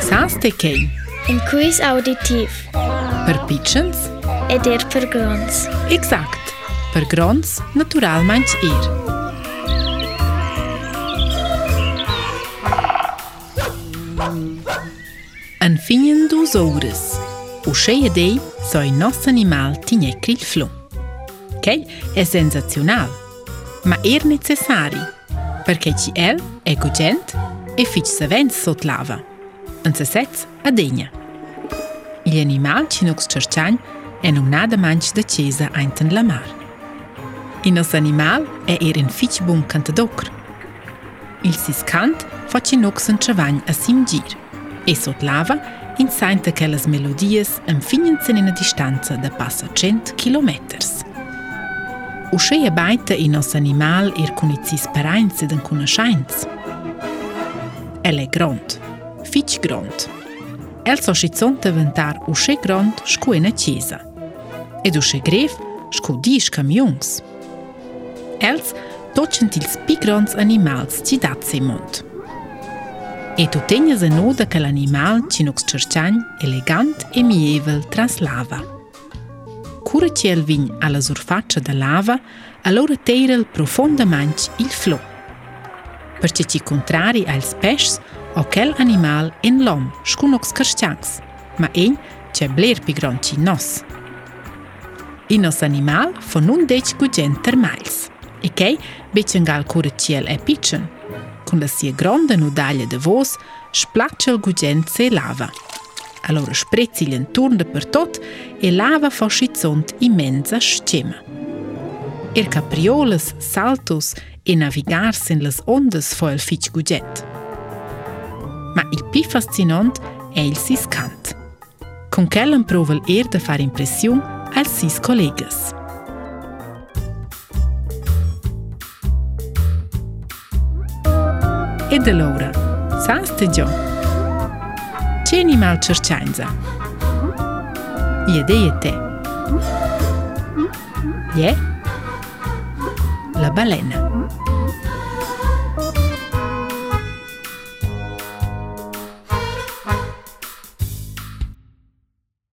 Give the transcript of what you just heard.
Sas te kei? Un quiz auditiv Per pitchens? ed er per grons. Exact. Per grons, naturalmeins er. En finen dus ores. O scheia dei so il nostro animal tinecri il flu. Che è sensazional, ma er necessari, perché ci el è gugent e fic savens sot lava. En se sez a degna. Gli animal ci nux cerciagn è non nada manch da cesa einten la mar. Il nos animal è er in fic bun cantadocr. Il sis cant faci nux en travagn a sim gir. E sot lava in sainta che las melodies en finenzen in a distanza da passa 100 kilometers. Uscheia baita in nos animal er con i sis parainze den conoscenz. El è grond, fiq grond. Elco shqicon të vëntar u she grond shku e në qiza. E du she gref shku di shkëm jungs. Els toqën til spi gronds animals që datë si mund. E tu tenje zë nodë këll animal që nuk së elegant e mjevël trans lava. Kure që el vinj alla surfaccia da lava, allora teirel profondament il flot. Perché ci contrari al spes, o quel animal en l'om scu nox carstiangs, ma ein c'è bler pi gronci nos. Il nos animal fa nun dec gugent termais, e che becengal cura ciel e pitchen, con la sia gronda nudaglia de vos splaccia il gugent se lava. Allora sprezzi l'inturn per tot e lava fa schizont immensa scema. Er capriolas, saltos e navigars in las ondas fa il fic guget. Ma il pi fascinant è il sis cant. Con quell'en prova er da fare impressiun als sis collegas. Ed allora, saste già? C'è animal cercianza? Iede e te. Ie? La balena.